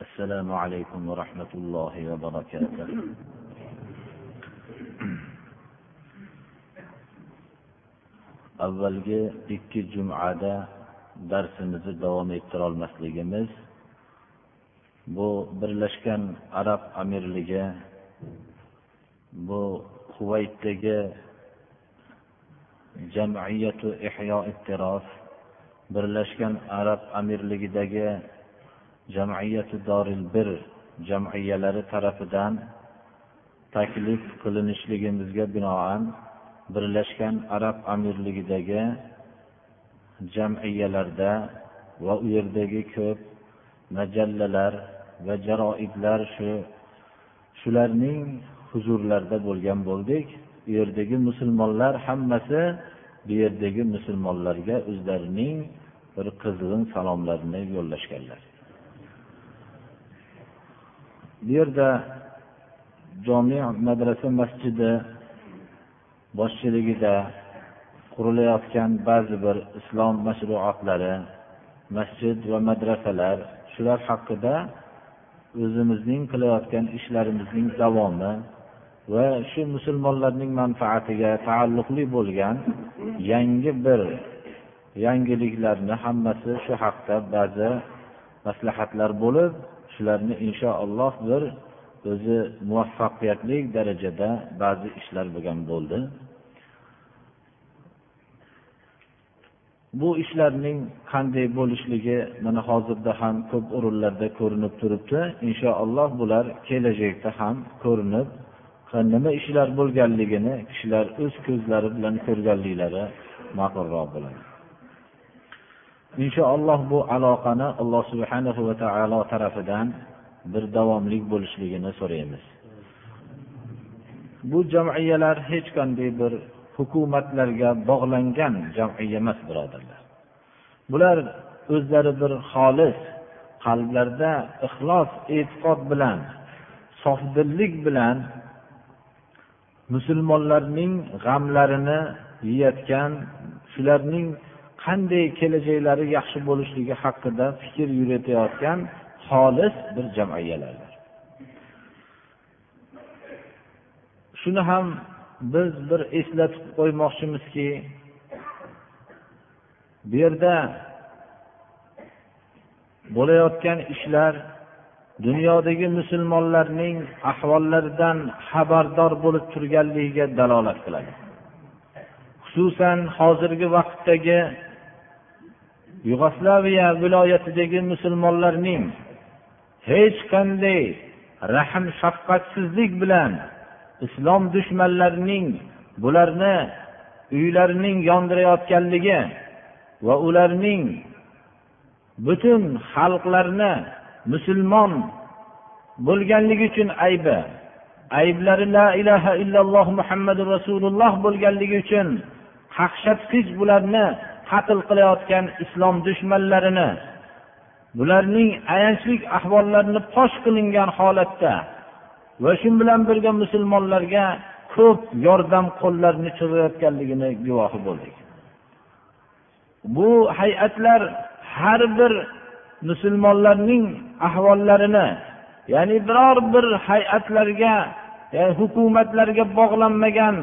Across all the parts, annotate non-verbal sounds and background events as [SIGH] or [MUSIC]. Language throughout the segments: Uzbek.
السلام عليكم ورحمة الله وبركاته avvalgi ikki jumada darsimizni davom ettirolmasligimiz bu birlashgan arab amirligi bu kuvaytdagi jamiyatu ihyo ittirof birlashgan arab amirligidagi jamiyati doril bir jamiyalari tarafidan taklif qilinishligimizga binoan birlashgan arab amirligidagi jamiyalarda va u yerdagi ko'p majallalar va jaroidlar shu shularning huzurlarida bo'lgan bo'ldik. U yerdagi musulmonlar hammasi bu yerdagi musulmonlarga o'zlarining bir qizg'in salomlarini yo'llashganlar. Bu yerda jomi madrasa masjidi boshchiligida qurilayotgan ba'zi bir islom mashruotlari masjid va madrasalar shular haqida o'zimizning qilayotgan ishlarimizning davomi va shu musulmonlarning manfaatiga taalluqli bo'lgan yangi bir yangiliklarni hammasi shu haqda ba'zi maslahatlar bo'lib shularni inshaalloh bir o'zi muvaffaqiyatli darajada ba'zi ishlar bo'lgan bo'ldi. Bu ishlarning qanday bo'lishligi mana hozirda ham ko'p o'rinlarda ko'rinib turibdi. Inshaalloh bular kelajakda ham ko'rinib nima ishlar bo'lganligini kishilar o'z ko'zlari bilan ko'rganliklari ma'qulroq bo'ladi. Inshaalloh bu aloqani alloh subhanahu va taolo tarafidan bir davomli bo'lishligini so'raymiz. Bu jamiyalar hech qanday bir hukumatlarga bog'langan jamiya emas birodarlar. Bular o'zlari bir xolis qalblarida ixlos e'tiqod bilan sofdillik bilan musulmonlarning g'amlarini yeyotgan shularning qanday kelajaklari yaxshi bo'lishligi haqida fikr yuritayotgan xolis bir jamiyalardir shuni ham biz bir eslatib qo'ymoqchimizki bu yerda bo'layotgan ishlar dunyodagi musulmonlarning ahvollaridan xabardor bo'lib turganligiga dalolat qiladi. Xususan hozirgi vaqtdagi yugoslaviya viloyatidagi musulmonlarning hech qanday rahm shafqatsizlik bilan islom dushmanlarining bularni uylarining yondirayotganligi va ularning butun xalqlarni musulmon bo'lganligi uchun aybi ayblari la ilaha illalloh muhammadu rasululloh bo'lganligi uchun qaqshatqich bularni qatl qilayotgan islom dushmanlarini bularning ayanchli ahvollarini fosh qilingan holatda va shu bilan birga musulmonlarga ko'p yordam qo'llarini cho'zayotganligini guvohi bo'ldik. Bu hay'atlar har bir musulmonlarning ahvollarini ya'ni biror bir hay'atlarga yani hukumatlarga bog'lanmagan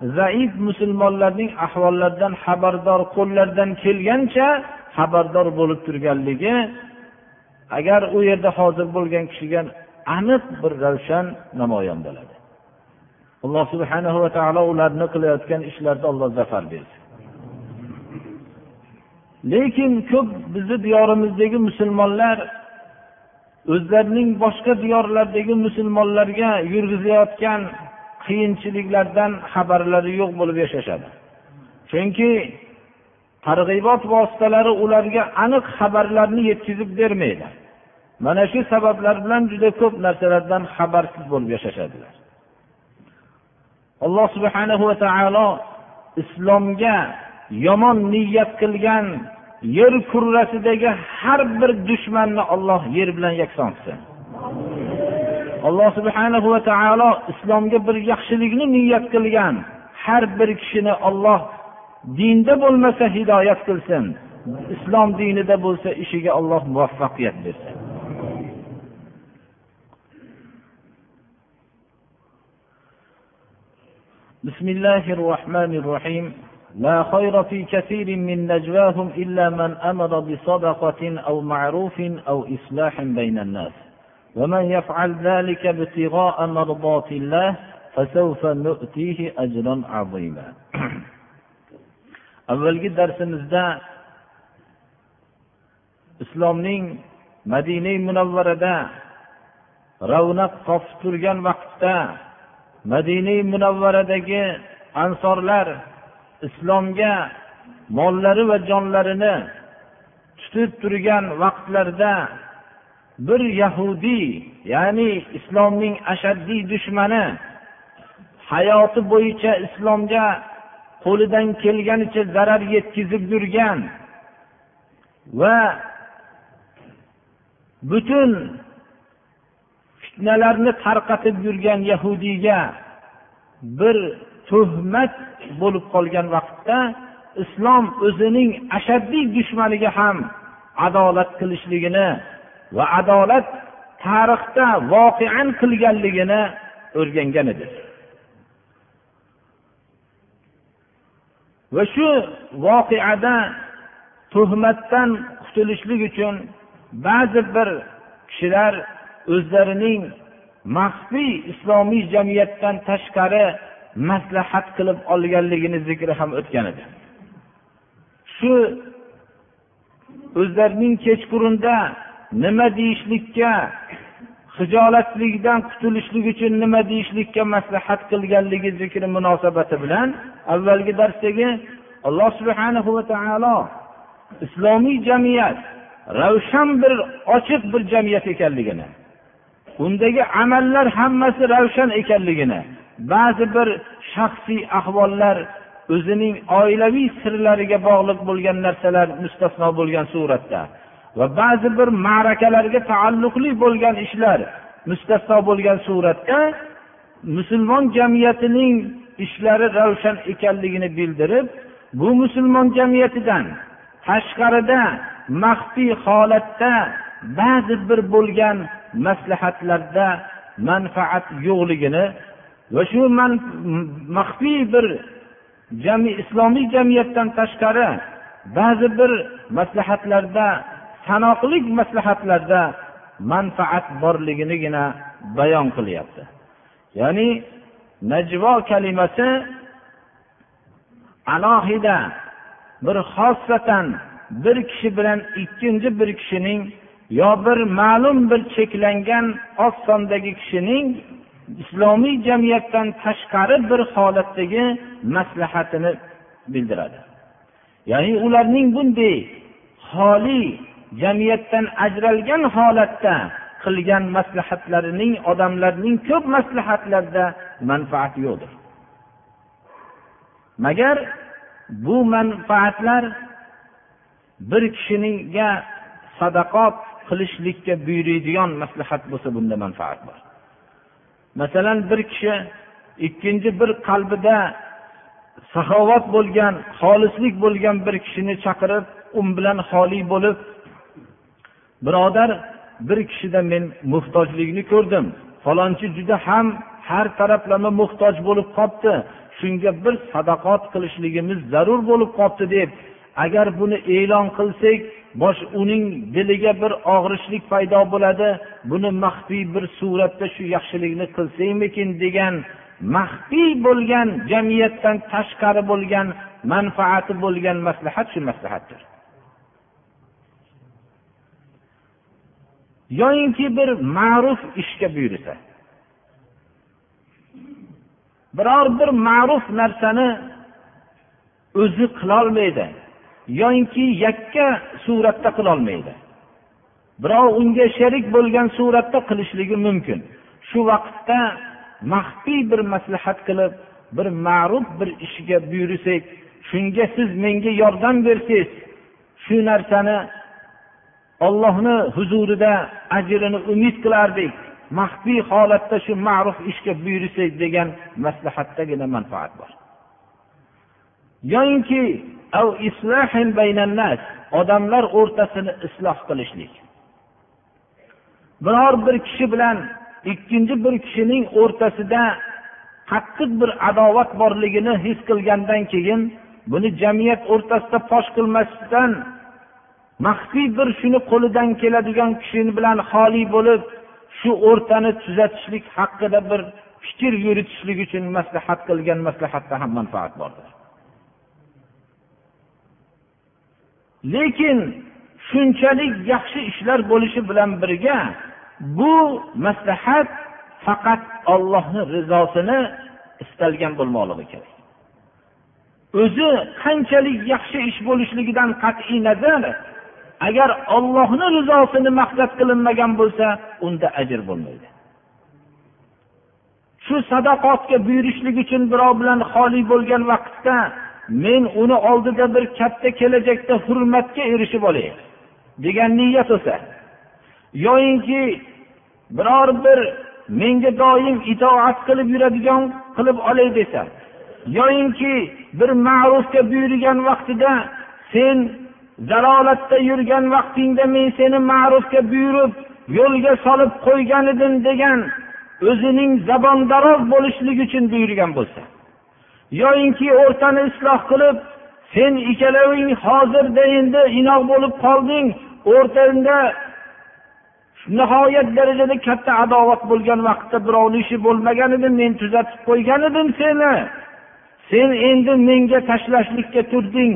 zaif musulmonlarning ahvollaridan xabardor qo'llaridan kelgancha xabardor bo'lib turganligi agar u yerda hozir bo'lgan kishiga aniq bir ravshan namoyon bo'ladi. Alloh subhanahu va taolo ularni qilayotgan ishlarida alloh zafar bersin. Lekin ko'p bizni diyorimizdagi musulmonlar o'zlarining boshqa diyorlardagi musulmonlarga yurgizayotgan qiyinchiliklardan xabarlari yo'q bo'lib yashashadi. Chunki targ'ibot vositalari ularga aniq xabarlarni yetkazib bermaydi. Mana shu sabablar bilan juda ko'p narsalardan xabarsiz bo'lib yashashadilar. Alloh subhanahu va taolo islomga yomon niyat qilgan yer kurrasidagi har bir dushmanni olloh yer bilan yakson qilsin. Alloh subhanahu va taolo islomga bir yaxshilikni niyat qilgan har bir kishini olloh dinda bo'lmasa hidoyat qilsin islom dinida bo'lsa ishiga olloh muvaffaqiyat bersin بسم الله الرحمن الرحيم لا خير في كثير من نجواهم إلا من أمر بصدقة أو معروف أو إصلاح بين الناس ومن يفعل ذلك ابتغاء مرضات الله فسوف نؤتيه أجرا عظيما [CLEARS THROAT] avvalgi darsimizda islomning madina munavvarada ravnaq topib turgan vaqtda madina munavvaradagi ansorlar islomga mollari va jonlarini tutib turgan vaqtlarda bir yahudiy ya'ni islomning ashaddiy dushmani hayoti bo'yicha islomga qo'lidan kelganicha zarar yetkazib yurgan va butun fitnalarni tarqatib yurgan yahudiyga bir tuhmat bo'lib qolgan vaqtda islom o'zining ashaddiy dushmaniga ham adolat qilishligini va adolat tarixda voqean qilganligini o'rgangan edi. Va shu voqeada tuhmatdan qutulishlik uchun ba'zi bir kishilar o'zlarining maxfiy islomiy jamiyatdan tashqari maslahat qilib olganligini zikri ham o'tgan edi. Shu o'zlarining kechqurunda nima deyishlikka hijolatlikdan qutulishlik uchun nima deyishlikka maslahat qilganligi zikri munosabati bilan avvalgi darsdagi alloh subhanahu va taolo islomiy jamiyat ravshan bir ochiq bir jamiyat ekanligini undagi amallar hammasi ravshan ekanligini ba'zi bir shaxsiy ahvollar o'zining oilaviy sirlariga bog'liq bo'lgan narsalar mustasno bo'lgan suratda va ba'zi bir ma'rakalarga taalluqli bo'lgan ishlar mustasno bo'lgan suratda musulmon jamiyatining ishlari ravshan ekanligini bildirib bu musulmon jamiyatidan tashqarida maxfiy holatda ba'zi bir bo'lgan maslahatlarda manfaat yo'qligini va shu maxfiy bir jami islomiy jamiyatdan tashqari ba'zi bir maslahatlarda sanoqli maslahatlarda manfaat borliginigina bayon qilyapti. Ya'ni najvo kalimasi alohida bir xossatan bir kishi bilan ikkinchi bir kishining yo bir ma'lum bir cheklangan oz sondagi kishining islomiy jamiyatdan tashqari bir holatdagi maslahatini bildiradi. Ya'ni ularning bunday xoli jamiyatdan ajralgan holatda qilgan maslahatlarining odamlarning ko'p maslahatlarida manfaat yo'qdir. Magar bu manfaatlar bir kishiga sadaqot qilishlikka buyuradigan maslahat bo'lsa bunda manfaat bor. Masalan bir kishi ikkinchi bir qalbida saxovat bo'lgan xolislik bo'lgan bir kishini chaqirib u bilan xoli bo'lib birodar bir kishida men muhtojlikni ko'rdim. Falonchi juda ham har taraflama muhtoj bo'lib qolibdi shunga bir sadaqot qilishligimiz zarur bo'lib qolibdi deb agar buni e'lon qilsak bosh uning diliga bir og'rishlik paydo bo'ladi. Buni maxfiy bir suratda shu yaxshilikni qilsakmikin degan maxfiy bo'lgan jamiyatdan tashqari bo'lgan manfaati bo'lgan maslahat shu maslahatdir. Yoyinki bir ma'ruf ishga buyursa. Biror bir ma'ruf narsani o'zi qilolmaydi. Yoyinki yakka suratda qilolmaydi. Birov unga sherik bo'lgan suratda qilishligi mumkin. Shu vaqtda maxfiy bir maslahat qilib bir ma'ruf bir ishga buyursak shunga siz menga yordam bersangiz shu narsani ollohni huzurida ajrini umid qilardik. Maxfiy holatda shu ma'ruf ishga buyursak degan maslahatdagina manfaat bor. Yoyinki odamlar o'rtasini isloh qilishlik. Biror bir kishi bilan ikkinchi bir kishining o'rtasida qattiq bir adovat borligini his qilgandan keyin buni jamiyat o'rtasida fosh qilmasdan maxfiy bir shuni qo'lidan keladigan kishi bilan xoli bo'lib shu o'rtani tuzatishlik haqida bir fikr yuritishlik uchun maslahat qilgan maslahatda ham manfaat bordir. Lekin shunchalik yaxshi ishlar bo'lishi bilan birga bu maslahat faqat ollohni rizosini istalgan bo'lmoqligi kerak. O'zi qanchalik yaxshi ish bo'lishligidan qat'iy nazar agar ollohni rizosini maqsad qilinmagan bo'lsa unda ajr bo'lmaydi. Shu sadoqatga buyurishlik uchun birov bilan xoli bo'lgan vaqtda men uni oldida bir katta kelajakda hurmatga erishib olay degan niyat bo'lsa yoyinki biror bir menga doim itoat qilib yuradigan qilib olay desa yoyinki bir ma'rufga buyurgan vaqtida sen zalolatda yurgan vaqtingda men seni ma'rufga buyurib yo'lga solib qo'ygan edim degan o'zining zabondaroz bo'lishlik uchun buyurgan bo'lsa. Yoyinki o'rtani isloh qilib sen ikkaloving hozirda endi inoq bo'lib qolding o'rtangda nihoyat darajada katta adovat bo'lgan vaqtda birovni ishi bo'lmagan edi men tuzatib qo'ygan edim seni. Sen endi menga tashlashlikka turding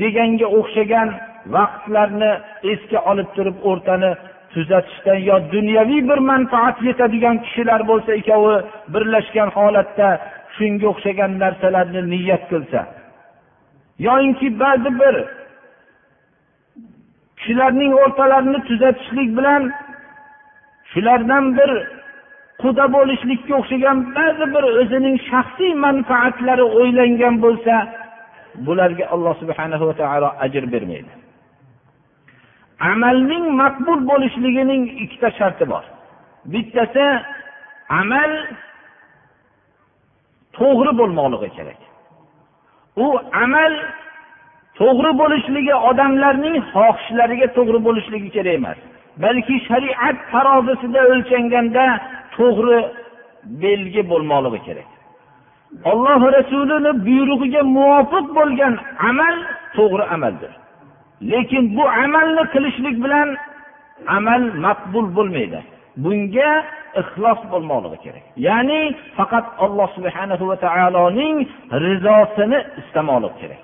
deganga o'xshagan vaqtlarni esga olib turib o'rtani tuzatishdan yo dunyoviy bir manfaat yetadigan kishilar bo'lsa ikkovi birlashgan holatda shunga o'xshagan narsalarni niyat qilsa. Yoyinki ba'zi bir kishilarning o'rtalarini tuzatishlik bilan shulardan bir quda bo'lishlikka o'xshagan ba'zi bir o'zining shaxsiy manfaatlari o'ylangan bo'lsa bularga alloh subhana va taolo ajr bermaydi. Amalning maqbul bo'lishligining ikkita sharti bor. Bittasi amal to'g'ri bo'lmoqligi kerak. U amal to'g'ri bo'lishligi odamlarning xohishlariga to'g'ri bo'lishligi kerak emas balki shariat tarozisida o'lchanganda to'g'ri belgi bo'lmoqligi kerak. Olloh rasulini buyrug'iga muvofiq bo'lgan amal to'g'ri amaldir. Lekin bu amalni qilishlik bilan amal maqbul bo'lmaydi. Bunga ixlos bo'lmoqligi kerak. Ya'ni faqat alloh subhana va taoloning rizosini istamoqlik kerak.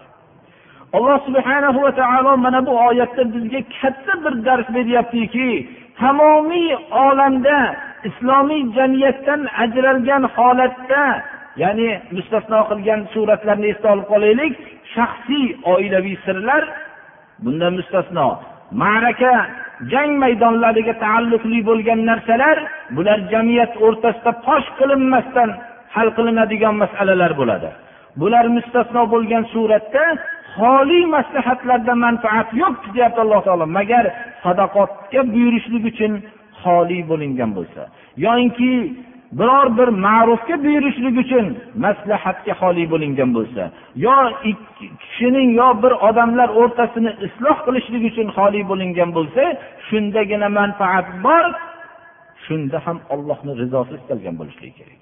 Alloh subhana va taolo mana bu oyatda bizga katta bir dars beryaptiki tamomiy olamda islomiy jamiyatdan ajralgan holatda ya'ni mustasno qilgan suratlarni esda olib qolaylik. Shaxsiy oilaviy sirlar bundan mustasno. Ma'raka jang maydonlariga taalluqli bo'lgan narsalar bular jamiyat o'rtasida fosh qilinmasdan hal qilinadigan masalalar bo'ladi. Bular mustasno bo'lgan suratda xoli maslahatlarda manfaat yo'q deyapti alloh taolo. Magar sadoqatga buyurishlik uchun xoli bo'lingan bo'lsa yoyinki biror bir ma'rufga buyurishlik uchun maslahatga xoli bo'lingan bo'lsa yo ikki kishining yo bir odamlar o'rtasini isloh qilishlik uchun xoli bo'lingan bo'lsa shundagina manfaat bor shunda ham ollohni rizosi istalgan bo'lishligi kerak.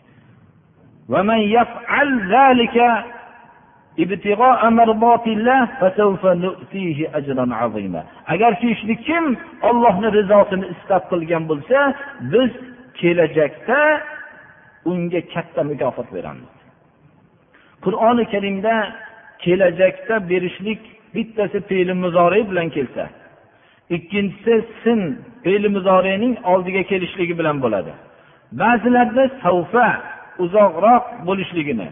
Agar shu ishni kim ollohni rizosini istab qilgan bo'lsa biz kelajakda unga katta mukofot beramiz. Qur'oni karimda kelajakda berishlik bittasi fe'li muzore bilan kelsa ikkinchisi sin fe'li muzorening oldiga kelishligi bilan bo'ladi. Ba'zilarda savfa uzoqroq bo'lishligini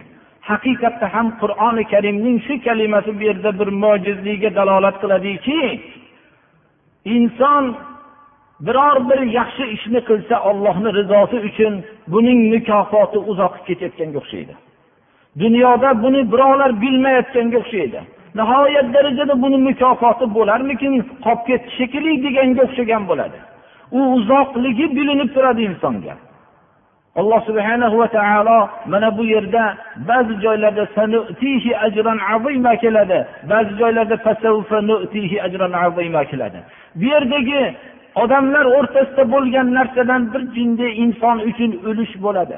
haqiqatda ham qur'oni karimning shu kalimasi bu yerda bir mojizligiga dalolat qiladiki inson biror bir yaxshi ishni qilsa ollohni rizosi uchun buning mukofoti uzoqqa ketayotganga o'xshaydi. Dunyoda buni birovlar bilmayotganga o'xshaydi. Nihoyat darajada buni mukofoti bo'larmikin qolib ketdi shekilli deganga o'xshagan bo'ladi. U uzoqligi bilinib turadi insonga. Alloh subhanahu va taolo mana bu yerda ba'zi joylarda keladi ba'zi joylarda keladi. Bu yerdagi odamlar o'rtasida bo'lgan narsadan bir jinday inson uchun o'lish bo'ladi.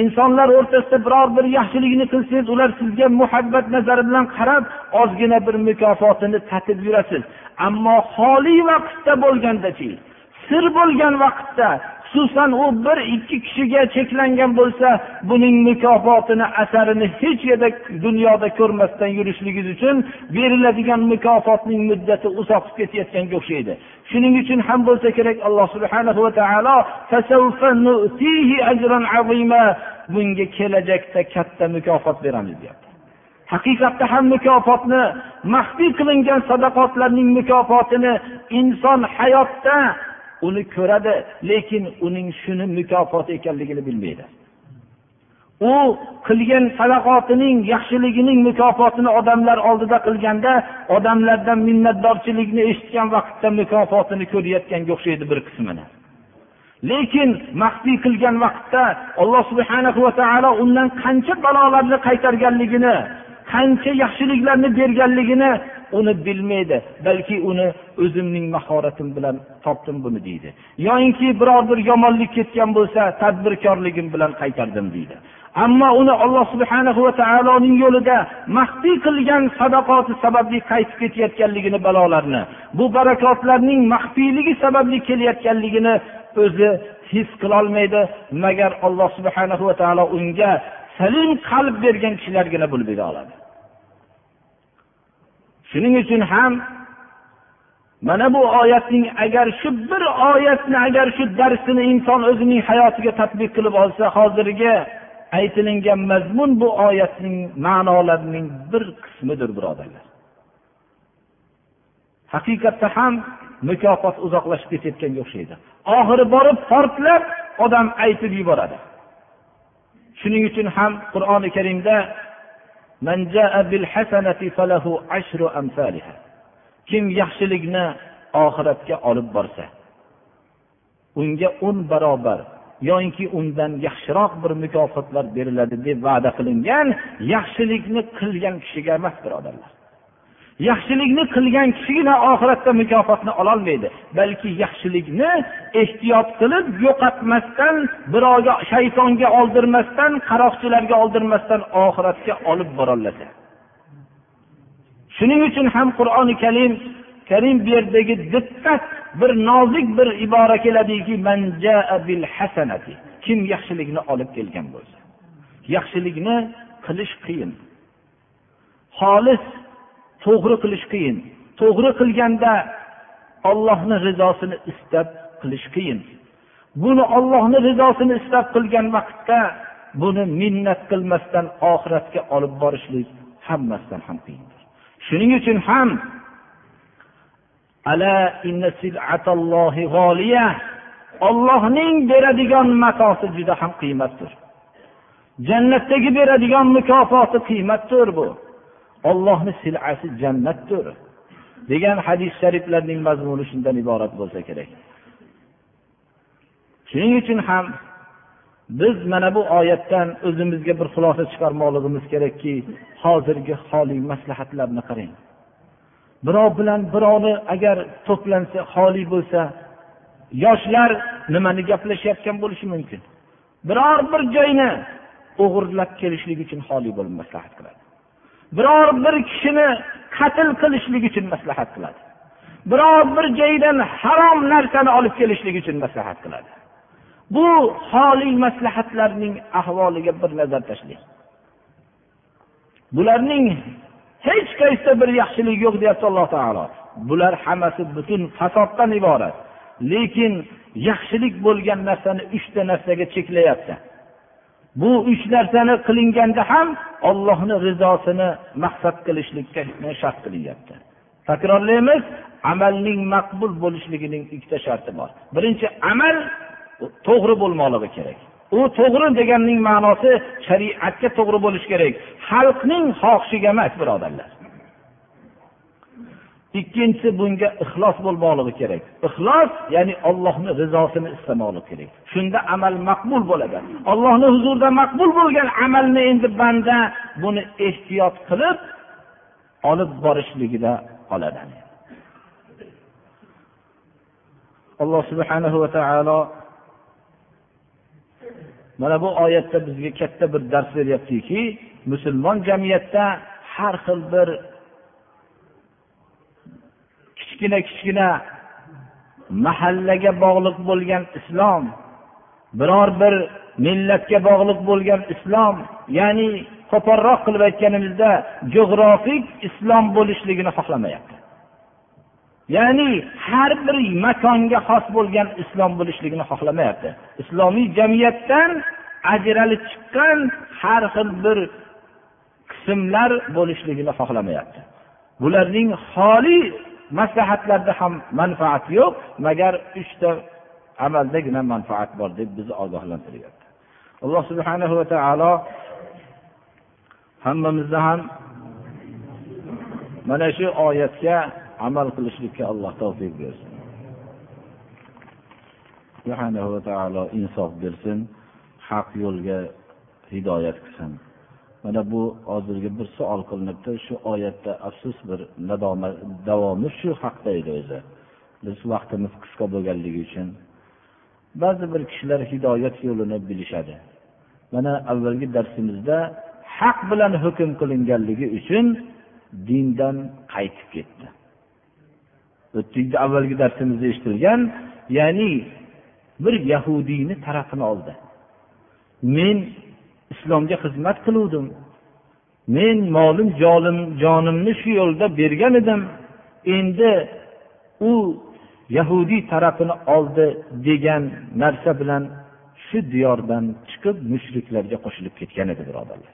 Insonlar o'rtasida biror bir yaxshilikni qilsangiz ular sizga muhabbat nazari bilan qarab ozgina bir mukofotini tatib yurasiz. Ammo xoli vaqtda bo'lgandachi sir bo'lgan vaqtda xususan u bir ikki kishiga cheklangan bo'lsa buning mukofotini asarini hech yerda dunyoda ko'rmasdan yurishligingiz uchun beriladigan mukofotning muddati uzoqib ketayotganga o'xshaydi. Shuning uchun ham bo'lsa kerak alloh subhana va taolo bunga kelajakda katta mukofot beramiz deyapti. Haqiqatda ham mukofotni maxfiy qilingan sadaqotlarning mukofotini inson hayotda uni ko'radi lekin uning shuni mukofoti ekanligini bilmaydi. U qilgan sadaqotining yaxshiligining mukofotini odamlar oldida qilganda odamlardan minnatdorchilikni eshitgan vaqtda mukofotini ko'rayotganga o'xshaydi bir qismini. Lekin maxfiy qilgan vaqtda alloh subhana va taolo undan qancha balolarni qaytarganligini qancha yaxshiliklarni berganligini uni bilmaydi balki uni o'zimning mahoratim bilan topdim buni deydi. Yoyinki biror bir yomonlik ketgan bo'lsa tadbirkorligim bilan qaytardim deydi. Ammo uni alloh subhana va taoloning yo'lida maxfiy qilgan sadaqoti sababli qaytib ketayotganligini balolarni bu barakotlarning maxfiyligi sababli kelayotganligini o'zi his qilolmaydi. Magar alloh subhana va taolo unga salim qalb bergan kishilargina buni bila oladi. Shuning uchun ham mana bu oyatning agar shu bir oyatni agar shu darsini inson o'zining hayotiga tadbiq qilib olsa hozirgi aytilingan mazmun bu oyatning ma'nolarining bir qismidir birodarlar. Haqiqatda ham mukofot uzoqlashib ketayotganga o'xshaydi. Oxiri borib portlab odam aytib yuboradi. Shuning uchun ham qur'oni karimda kim yaxshilikni oxiratga olib borsa unga o'n barobar yoinki undan yaxshiroq bir mukofotlar beriladi deb va'da qilingan yaxshilikni qilgan kishiga emas birodarlar. Yaxshilikni qilgan kishigina oxiratda mukofotni ololmaydi balki yaxshilikni ehtiyot qilib yo'qotmasdan birovga shaytonga oldirmasdan qaroqchilarga oldirmasdan oxiratga olib borolasa shuning uchun ham qur'oni karim karim bu yerdagi diqqat bir nozik bir ibora keladiki kim yaxshilikni olib kelgan bo'lsa. Yaxshilikni qilish qiyin. Xolis to'g'ri qilish qiyin. To'g'ri qilganda ollohni rizosini istab qilish qiyin. Buni ollohni rizosini istab qilgan vaqtda buni minnat qilmasdan oxiratga olib borishlik hammasidan ham qiyindir. Shuning uchun ham ollohning beradigan matosi juda ham qiymatdir. Jannatdagi beradigan mukofoti qiymatdir bu. Ollohni silasi jannatdir. Degan hadis shariflarning mazmuni shundan iborat bo'lsa kerak. Shuning uchun ham biz mana bu oyatdan o'zimizga bir xulosa chiqarmoqligimiz kerakki hozirgi holiy maslahatlarni qarang. Birov bilan birovni agar to'plansa xoli bo'lsa yoshlar nimani gaplashayotgan bo'lishi mumkin. Biror bir joyni o'g'irlab kelishlik uchun xoli bo'lib maslahat qiladi. Biror bir kishini qatl qilishlik uchun maslahat qiladi. Biror bir joydan harom narsani olib kelishlik uchun maslahat qiladi. Bu xoli maslahatlarning ahvoliga bir nazar tashlang. Bularning hech qaysida bir yaxshilik yo'q deyapti alloh taolo. Bular hammasi butun fasoddan iborat. Lekin yaxshilik bo'lgan narsani uchta narsaga cheklayapti. Bu uch narsani qilinganda ham ollohni rizosini maqsad qilishlikka shart qilinyapti. Takrorlaymiz amalning maqbul bo'lishligining ikkita sharti bor. Birinchi amal to'g'ri bo'lmoqligi kerak. U to'g'ri deganning ma'nosi shariatga to'g'ri bo'lishi kerak. Xalqning xohishiga emas birodarlar. Ikkinchisi bunga ixlos bo'lmoqligi kerak. Ixlos ya'ni ollohni rizosini istamoqlik kerak. Shunda amal maqbul bo'ladi. Ollohni huzurida maqbul bo'lgan amalni endi banda buni ehtiyot qilib olib borishligida qoladi. Alloh subhanahu va taolo mana bu oyatda bizga katta bir dars beryaptiki musulmon jamiyatda har xil bir kichkina kichkina mahallaga bog'liq bo'lgan islom biror bir millatga bog'liq bo'lgan islom ya'ni qo'polroq qilib aytganimizda geografik islom bo'lishligini xohlamayapti. Ya'ni har bir makonga xos bo'lgan islom bo'lishligini xohlamayapti. Islomiy jamiyatdan ajralib chiqqan har xil bir qismlar bo'lishligini xohlamayapti. Bularning xoli maslahatlarda ham manfaat yo'q magar uchta amaldagina manfaat bor deb bizni ogohlantiryapti. Alloh subhanahu va taolo hammamizni ham mana shu oyatga amal qilishlikka alloh tavfiq bersin. Subhanahu va taolo insof bersin haq yo'lga hidoyat qilsin. Mana bu hozirgi bir savol qilinibdi. Shu oyatda afsus bir nadomat davomi shu haqda edi o'zi. Biz vaqtimiz qisqa bo'lganligi uchun. Ba'zi bir kishilar hidoyat yo'lini bilishadi. Mana avvalgi darsimizda haq bilan hukm qilinganligi uchun dindan qaytib ketdi. O'tdik avvalgi darsimizda eshitilgan ya'ni bir yahudiyni tarafini oldi. Men islomga xizmat qiluvdim. Men molim jonim jonimni shu yo'lda bergan edim. Endi u yahudiy tarafini oldi degan narsa bilan shu diyordan chiqib mushriklarga qo'shilib ketgan edi birodarlar.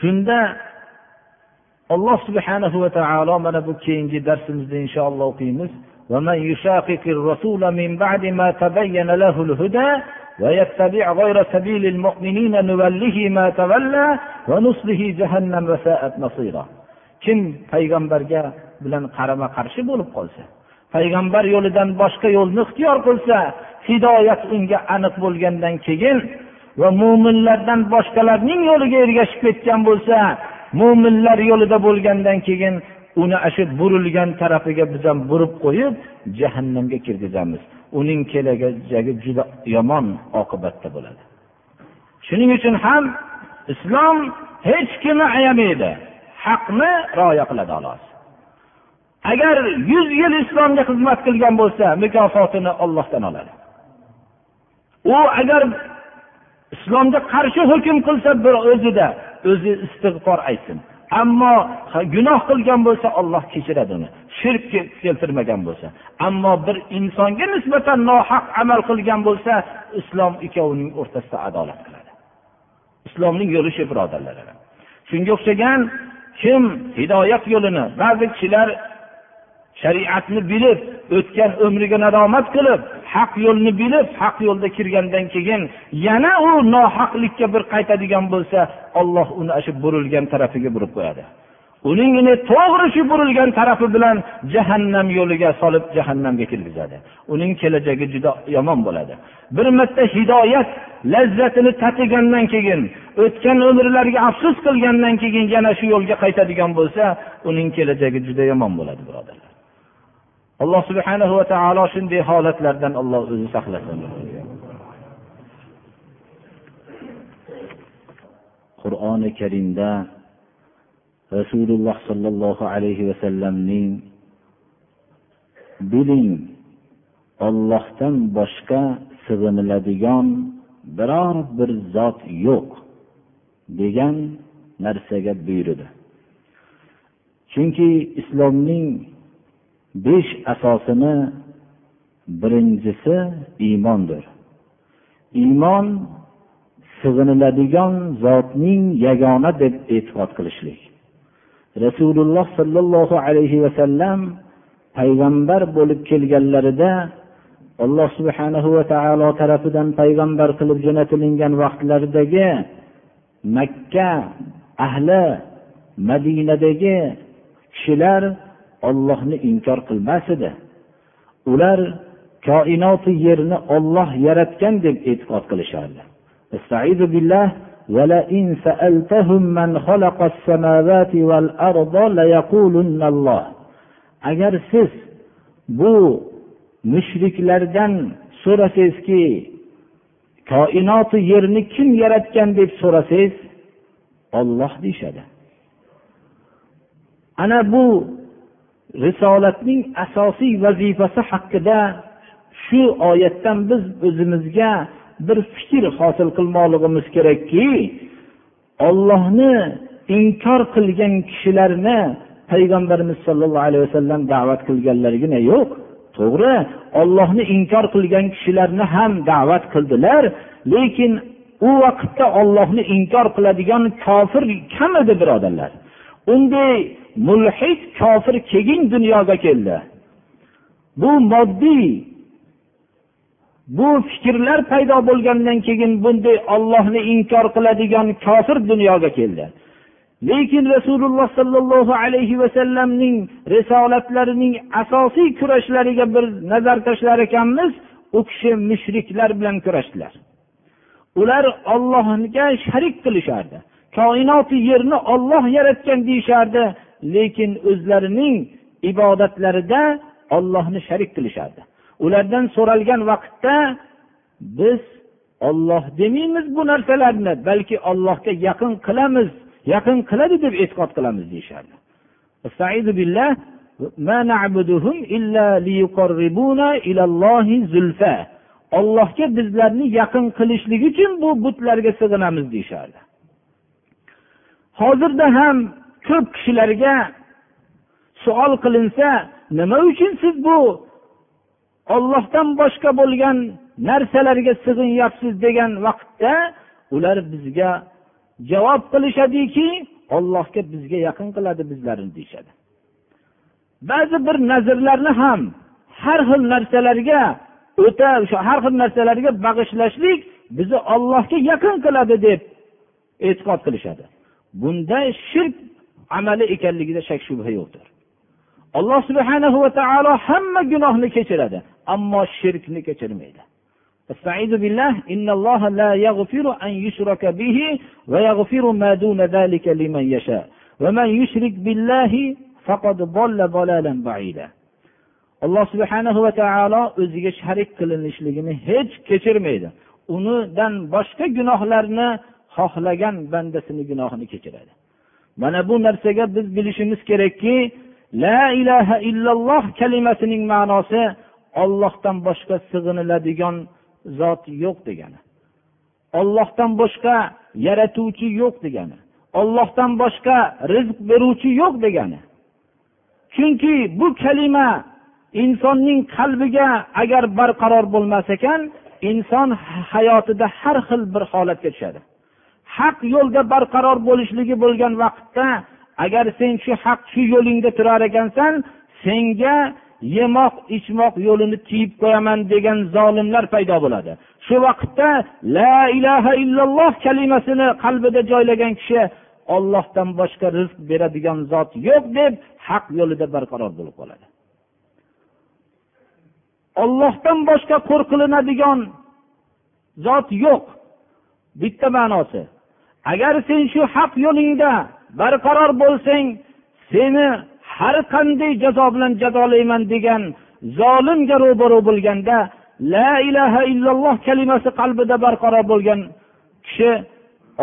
Shunda alloh subhanahu va taolo mana bu keyingi darsimizda inshaalloh o'qiymiz ومن يشاقق الرسول من بعد ما تبين له الهدى ويتبع غير سبيل المؤمنين نوله ما تولى ونصله جهنم وساءت مصيرا kim payg'ambarga bilan qarama qarshi bo'lib qolsa payg'ambar yo'lidan boshqa yo'lni ixtiyor qilsa hidoyat unga aniq bo'lgandan keyin va mo'minlardan boshqalarning yo'liga ergashib ketgan bo'lsa mo'minlar yo'lida bo'lgandan keyin uni ana shu burilgan tarafiga biz ham burib qo'yib jahannamga kirgizamiz. Uning kelajagi juda yomon oqibatda bo'ladi. Shuning uchun ham islom hech kimni ayamaydi. Haqni rioya qiladi xolos. Agar yuz yil islomga xizmat qilgan bo'lsa mukofotini ollohdan oladi. U agar islomga qarshi hukm qilsa bir o'zida o'zi istig'for aytsin. Ammo gunoh qilgan bo'lsa olloh kechiradi uni. Shirk keltirmagan bo'lsa. Ammo bir insonga nisbatan nohaq amal qilgan bo'lsa islom ikkovining o'rtasida adolat qiladi. Islomning yo'li shu birodarlar. Shunga o'xshagan kim hidoyat yo'lini ba'zi kishilar shariatni bilib o'tgan umriga nadomat qilib haq yo'lni bilib haq yo'lda kirgandan keyin yana u nohaqlikka bir qaytadigan bo'lsa olloh uni shu burilgan tarafiga burib qo'yadi. Uning to'g'ri shu burilgan tarafi bilan jahannam yo'liga solib jahannamga kirgizadi. Uning kelajagi juda yomon bo'ladi. Bir marta hidoyat lazzatini tatigandan keyin o'tgan umrlariga afsus qilgandan keyin yana shu yo'lga qaytadigan bo'lsa uning kelajagi juda yomon bo'ladi birodarlar. Alloh subhana va taolo shunday holatlardan alloh o'zi saqlasin. Qur'oni karimda rasululloh sollallohu alayhi vasallamning biling ollohdan boshqa sig'iniladigan biror bir zot yo'q degan narsaga buyurdi. Chunki islomning besh asosini birinchisi iymondir. Iymon sig'iniladigan zotning yagona deb e'tiqod qilishlik. Rasululloh sollallohu alayhi vasallam payg'ambar bo'lib kelganlarida alloh subhanahu va taolo tarafidan payg'ambar qilib jo'natilingan vaqtlaridagi makka ahli madinadagi kishilar ollohni inkor qilmas edi ular koinoti yerni olloh yaratgan deb e'tiqod qilishardi ولئن سألتهم من خلق السماوات والأرض ليقولن الله agar siz bu mushriklardan so'rasangizki koinoti yerni kim yaratgan deb so'rasangiz olloh deyishadi ana bu risolatning asosiy vazifasi haqida shu oyatdan biz o'zimizga bir fikr hosil qilmoqligimiz kerakki ollohni inkor qilgan kishilarni payg'ambarimiz sollallohu alayhi vasallam da'vat qilganlarigina yo'q. To'g'ri ollohni inkor qilgan kishilarni ham da'vat qildilar lekin u vaqtda ollohni inkor qiladigan kofir kam edi birodarlar. Unday mulhid kofir keyin dunyoga keldi. Bu moddiy bu fikrlar paydo bo'lgandan keyin bunday ollohni inkor qiladigan kofir dunyoga keldi. Lekin rasululloh sollallohu alayhi vasallamning risolatlarining asosiy kurashlariga bir nazar tashlar ekanmiz u kishi mushriklar bilan kurashdilar. Ular ollohga sharik qilishardi. Koinoti yerni olloh yaratgan deyishardi. Lekin o'zlarining ibodatlarida ollohni sharik qilishardi. Ulardan so'ralgan vaqtda biz olloh demaymiz bu narsalarni balki ollohga yaqin qilamiz yaqin qiladi deb e'tiqod qilamiz deyishardi. Ollohga bizlarni yaqin qilishlik uchun bu butlarga sig'inamiz deyishardi. Hozirda ham ko'p kishilarga savol qilinsa nima uchun siz bu ollohdan boshqa bo'lgan narsalarga sig'inyapsiz degan vaqtda ular bizga javob qilishadiki ollohga bizga yaqin qiladi bizlarni deyishadi. Ba'zi bir nazrlarni ham har xil narsalarga o'ta o'sha har xil narsalarga bag'ishlashlik bizni ollohga yaqin qiladi deb e'tiqod qilishadi. Bunda shirk amali ekanligida shak shubha yo'qdir alloh subhanahu va taolo hamma gunohni kechiradi ammo shirkni kechirmaydi استعيذ بالله إن الله لا يغفر أن يشرك به ويغفر ما دون ذلك لمن يشاء ومن يشرك بالله فقد ضل ضلالا بعيدا alloh subhanahu va taolo o'ziga sharik qilinishligini hech kechirmaydi unidan boshqa gunohlarni xohlagan bandasini gunohini kechiradi Mana bu narsaga biz bilishimiz kerakki la ilaha illalloh kalimasining ma'nosi ollohdan boshqa sig'iniladigan zot yo'q degani. Ollohdan boshqa yaratuvchi yo'q degani. Ollohdan boshqa rizq beruvchi yo'q degani. Chunki bu kalima insonning qalbiga agar barqaror bo'lmas ekan inson hayotida har xil bir holatga tushadi. Haq yo'lda barqaror bo'lishligi bo'lgan vaqtda agar sen shu haq shu yo'lingda turar ekansan senga yemoq ichmoq yo'lini tiyib qo'yaman degan zolimlar paydo bo'ladi. Shu vaqtda la ilaha illalloh kalimasini qalbida joylagan kishi ollohdan boshqa rizq beradigan zot yo'q deb haq yo'lida barqaror bo'lib qoladi. Ollohdan boshqa qo'rqilinadigan zot yo'q. Bitta ma'nosi agar sen shu haq yo'lingda barqaror bo'lsang seni har qanday jazo bilan jazolayman degan zolimga ro'baro bo'lganda la ilaha illalloh kalimasi qalbida barqaror bo'lgan kishi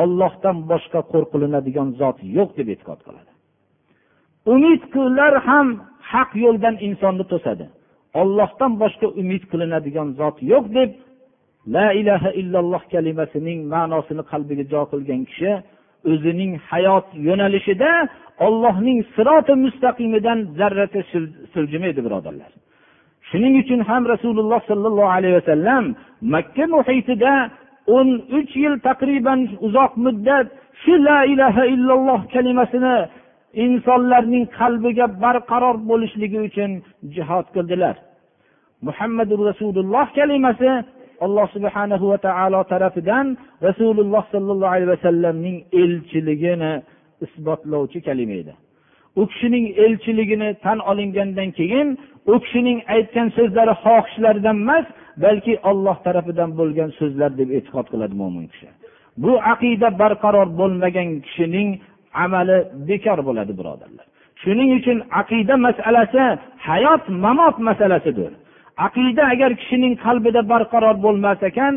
ollohdan boshqa qo'rqilinadigan zot yo'q deb e'tiqod qiladi. Umid qilar ham haq yo'ldan insonni to'sadi. Ollohdan boshqa umid qilinadigan zot yo'q deb la ilaha illalloh kalimasining ma'nosini qalbiga jo qilgan kishi o'zining hayot yo'nalishida ollohning siroti mustaqimidan zarracha siljimaydi birodarlar. Shuning uchun ham rasululloh sollallohu alayhi vasallam makka muhitida o'n uch yil taqriban uzoq muddat shu la ilaha illalloh kalimasini insonlarning qalbiga barqaror bo'lishligi uchun jihod qildilar. Muhammadu rasululloh kalimasi alloh subhanahu va taolo tarafidan rasululloh sollallohu alayhi vasallamning elchiligini isbotlovchi kalima edi. U kishining elchiligini tan olingandan keyin u kishining aytgan so'zlari xohishlaridan emas balki olloh tarafidan bo'lgan so'zlar deb e'tiqod qiladi mo'min kishi. Bu aqida barqaror bo'lmagan kishining amali bekor bo'ladi birodarlar. Shuning uchun aqida masalasi hayot mamot masalasidir. Aqida agar kishining qalbida barqaror bo'lmas ekan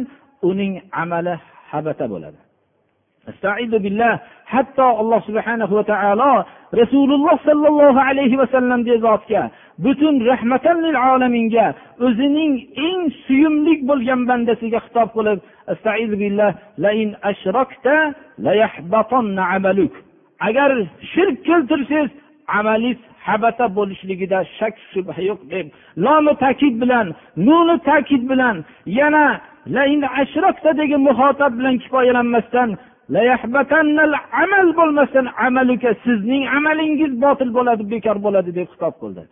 uning amali habata bo'ladi. Hatto alloh subhanahu va taolo rasululloh sollallohu alayhi vasallamdek zotga butun rahmatan lil olaminga o'zining eng suyumli bo'lgan bandasiga xitob qilib agar shirk keltirsangiz amalingiz habata bo'lishligida shak shubha yo'q deb. Lomi ta'kid bilan nuni ta'kid bilan yana degan muhotab bilan kifoyalanmasdan amal bo'lmasdan amaluka sizning amalingiz botil bo'ladi bekor bo'ladi deb xitob qildi.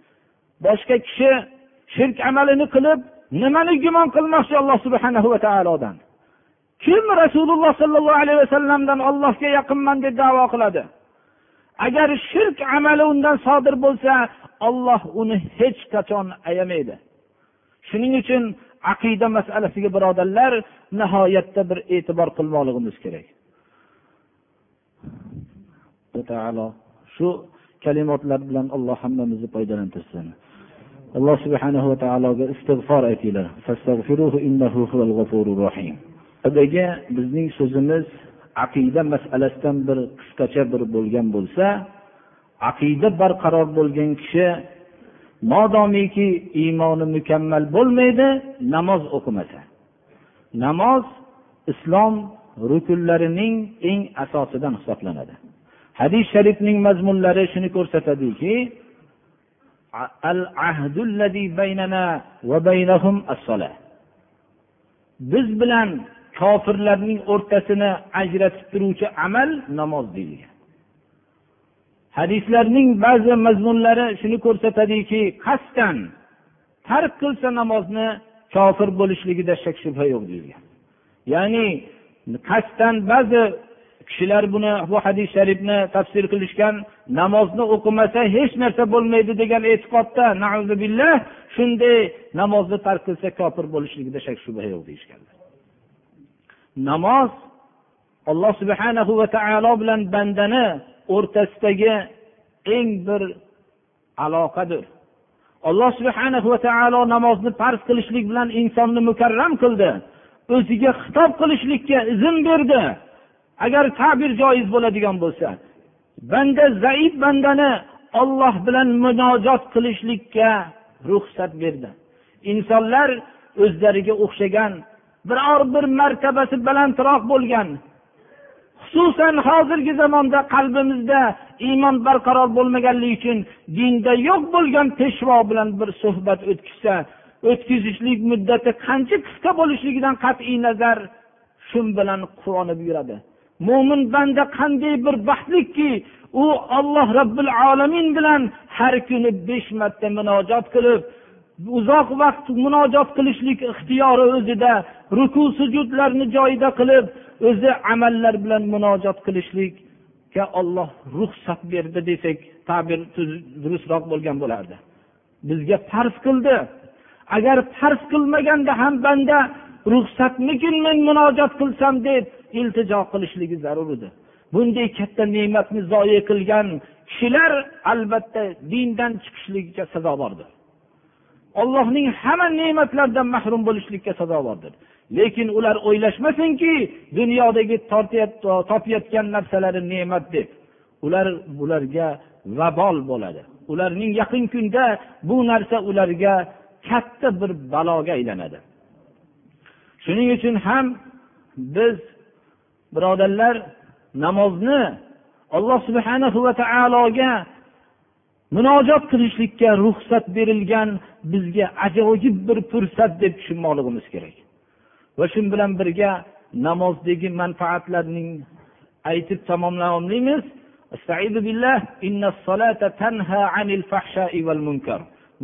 Boshqa kishi shirk amalini qilib nimani gumon qilmoqchi alloh subhanahu va taolodan? Kim rasululloh sollallohu alayhi vasallamdan ollohga yaqinman deb davo qiladi? Agar shirk amali undan sodir bo'lsa olloh uni hech qachon ayamaydi. Shuning uchun aqida masalasiga birodarlar nihoyatda bir e'tibor qilmoqligimiz kerak. Shu kalimotlar bilan alloh hammamizni foydalantirsin. Alloh subhanahu va taologa istig'for aytinglar. Dagi bizning so'zimiz aqida masalasidan bir qisqacha bir bo'lgan bo'lsa aqida barqaror bo'lgan kishi modomiki iymoni mukammal bo'lmaydi namoz o'qimasa. Namoz islom rukunlarining eng asosidan hisoblanadi. Hadis sharifning mazmunlari shuni ko'rsatadiki biz bilan kofirlarning o'rtasini ajratib turuvchi amal namoz deyilgan. Hadislarning ba'zi mazmunlari shuni ko'rsatadiki qasddan tark qilsa namozni kofir bo'lishligida shak shubha yo'q deyilgan. Ya'ni qasddan ba'zi kishilar buni bu hadis sharifni tafsir qilishgan namozni o'qimasa hech narsa bo'lmaydi degan e'tiqodda billah shunday namozni tark qilsa kofir bo'lishligida shak shubha yo'q deyishganlar. Namoz alloh subhanahu va taolo bilan bandani o'rtasidagi eng bir aloqadir. Alloh subhanahu va taolo namozni farz qilishlik bilan insonni mukarram qildi. O'ziga xitob qilishlikka izn berdi. Agar ta'bir joiz bo'ladigan bo'lsa banda zaif bandani olloh bilan munojot qilishlikka ruxsat berdi. Insonlar o'zlariga o'xshagan biror bir martabasi balandroq bo'lgan. Xususan hozirgi zamonda qalbimizda iymon barqaror bo'lmaganligi uchun dinda yo'q bo'lgan peshvo bilan bir suhbat o'tkazsa o'tkazishlik muddati qancha qisqa bo'lishligidan qat'iy nazar shu bilan quvonib yuradi. Mo'min banda qanday bir baxtlikki u olloh robbil alamin bilan har kuni besh marta munojot qilib uzoq vaqt munojot qilishlik ixtiyori o'zida ruku sujudlarni joyida qilib o'zi amallar bilan munojot qilishlikka olloh ruxsat berdi desak ta'bir durustroq bo'lgan bo'lardi. Bizga farz qildi. Agar farz qilmaganda ham banda ruxsatmikin men munojot qilsam deb iltijo qilishligi zarur edi. Bunday katta ne'matni zoye qilgan kishilar albatta dindan chiqishligiga sazovordir ollohning hamma ne'matlaridan mahrum bo'lishlikka sazovordir lekin ular o'ylashmasinki dunyodagi topayotgan narsalari ne'mat deb. Ular bularga vabol bo'ladi. Ularning yaqin kunda bu narsa ularga katta bir baloga aylanadi. Shuning uchun ham biz birodarlar namozni alloh subhanahu va taologa munojot qilishlikka ruxsat berilgan bizga ajoyib bir fursat deb tushunmoqligimiz kerak. Va shu bilan birga namozdagi manfaatlarning aytib tamomlay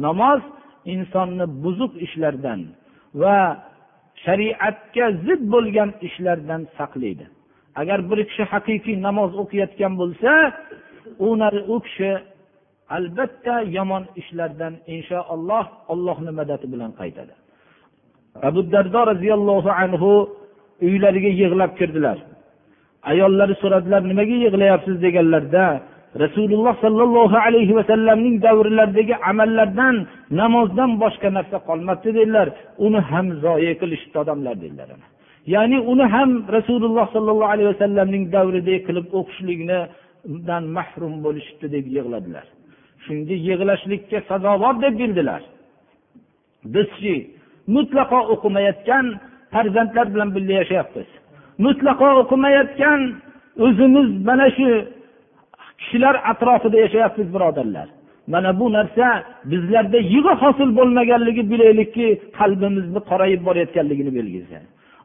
namoz insonni buzuq ishlardan va shariatga zid bo'lgan ishlardan saqlaydi. Agar bir kishi haqiqiy namoz o'qiyotgan bo'lsa u kishi albatta yomon ishlardan inshaalloh ollohni madadi bilan qaytadi. Abu dardo roziyallohu anhu uylariga yig'lab kirdilar. Ayollari so'radilar nimaga yig'layapsiz? deganlarida rasululloh sollallohu alayhi vasallamning davrlaridagi amallardan namozdan boshqa narsa qolmabdi dedilar. Uni ham zoya qilishibdi odamlar dedilar ya'ni uni ham rasululloh sollallohu alayhi vasallamning davridek qilib o'qishlikdan mahrum bo'lishibdi deb yig'ladilar. Shunga yig'lashlikka sazovor deb bildilar. Bizchi mutlaqo o'qimayotgan farzandlar bilan birga yashayapmiz. Mutlaqo o'qimayotgan o'zimiz mana shu kishilar atrofida yashayapmiz birodarlar. Mana bu narsa bizlarda yig'i hosil bo'lmaganligi bilaylikki qalbimizni qorayib borayotganligini belgisi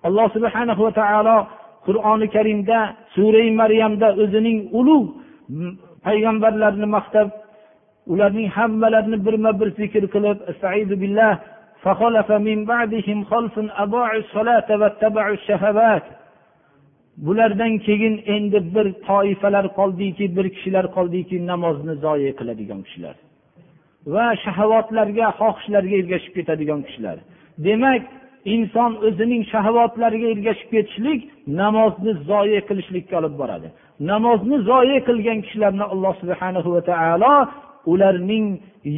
alloh subhana va taolo qur'oni karimda surai maryamda o'zining ulug' payg'ambarlarni maqtab ularning hammalarini birma bir zikr qilib billah فخلف من بعدهم خلف أضاعوا الصلاة واتبعوا الشهوات bulardan keyin endi bir toifalar qoldiki bir kishilar qoldiki namozni zoye qiladigan kishilar va shahavotlarga xohishlarga ergashib ketadigan kishilar demak inson o'zining shahovatlariga ergashib ketishlik namozni zoye qilishlikka olib boradi namozni zoye qilgan kishilarni alloh subhana va taolo ularning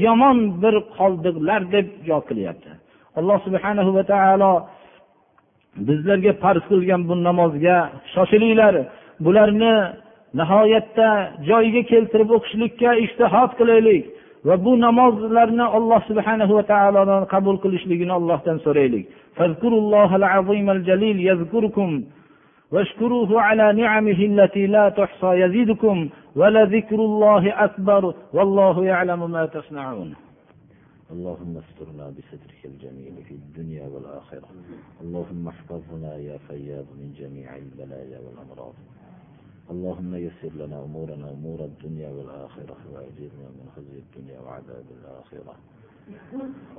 yomon bir qoldiqlar deb yod qilyapti alloh subhana va taolo bizlarga farz qilgan bu namozga shoshilinglar. Bularni nihoyatda joyiga keltirib o'qishlikka ishtihod qilaylik va bu namozlarni alloh subhana va taolodan qabul qilishligini allohdan so'raylik. واشكروه على نعمه التي لا تحصى يزيدكم ولذكر الله أكبر والله يعلم ما تصنعون. اللهم استرنا بسترك الجميل في الدنيا والآخرة. اللهم احفظنا يا فياض من جميع البلايا والأمراض. اللهم يسر لنا أمورنا أمور الدنيا والآخرة وأجرنا من خزي الدنيا وعذاب الآخرة.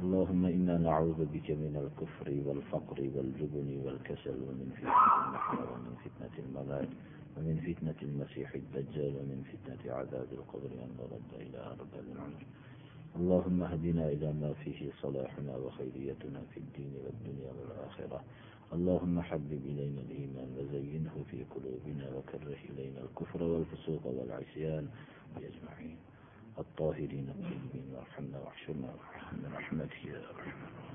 اللهم إنا نعوذ بك من الكفر والفقر والجبن والكسل ومن فتنة المحيا ومن فتنة الممات ومن فتنة المسيح الدجال ومن فتنة عذاب القبر أن نرد إلى أرض العمر اللهم اهدنا إلى ما فيه صلاحنا وخيريتنا في الدين والدنيا والآخرة. اللهم حبب إلينا الإيمان وزينه في قلوبنا وكره إلينا الكفر والفسوق والعصيان. أجمعين الطاهرين الطيبين وأرحمنا واحشرنا برحمتك يا رحمن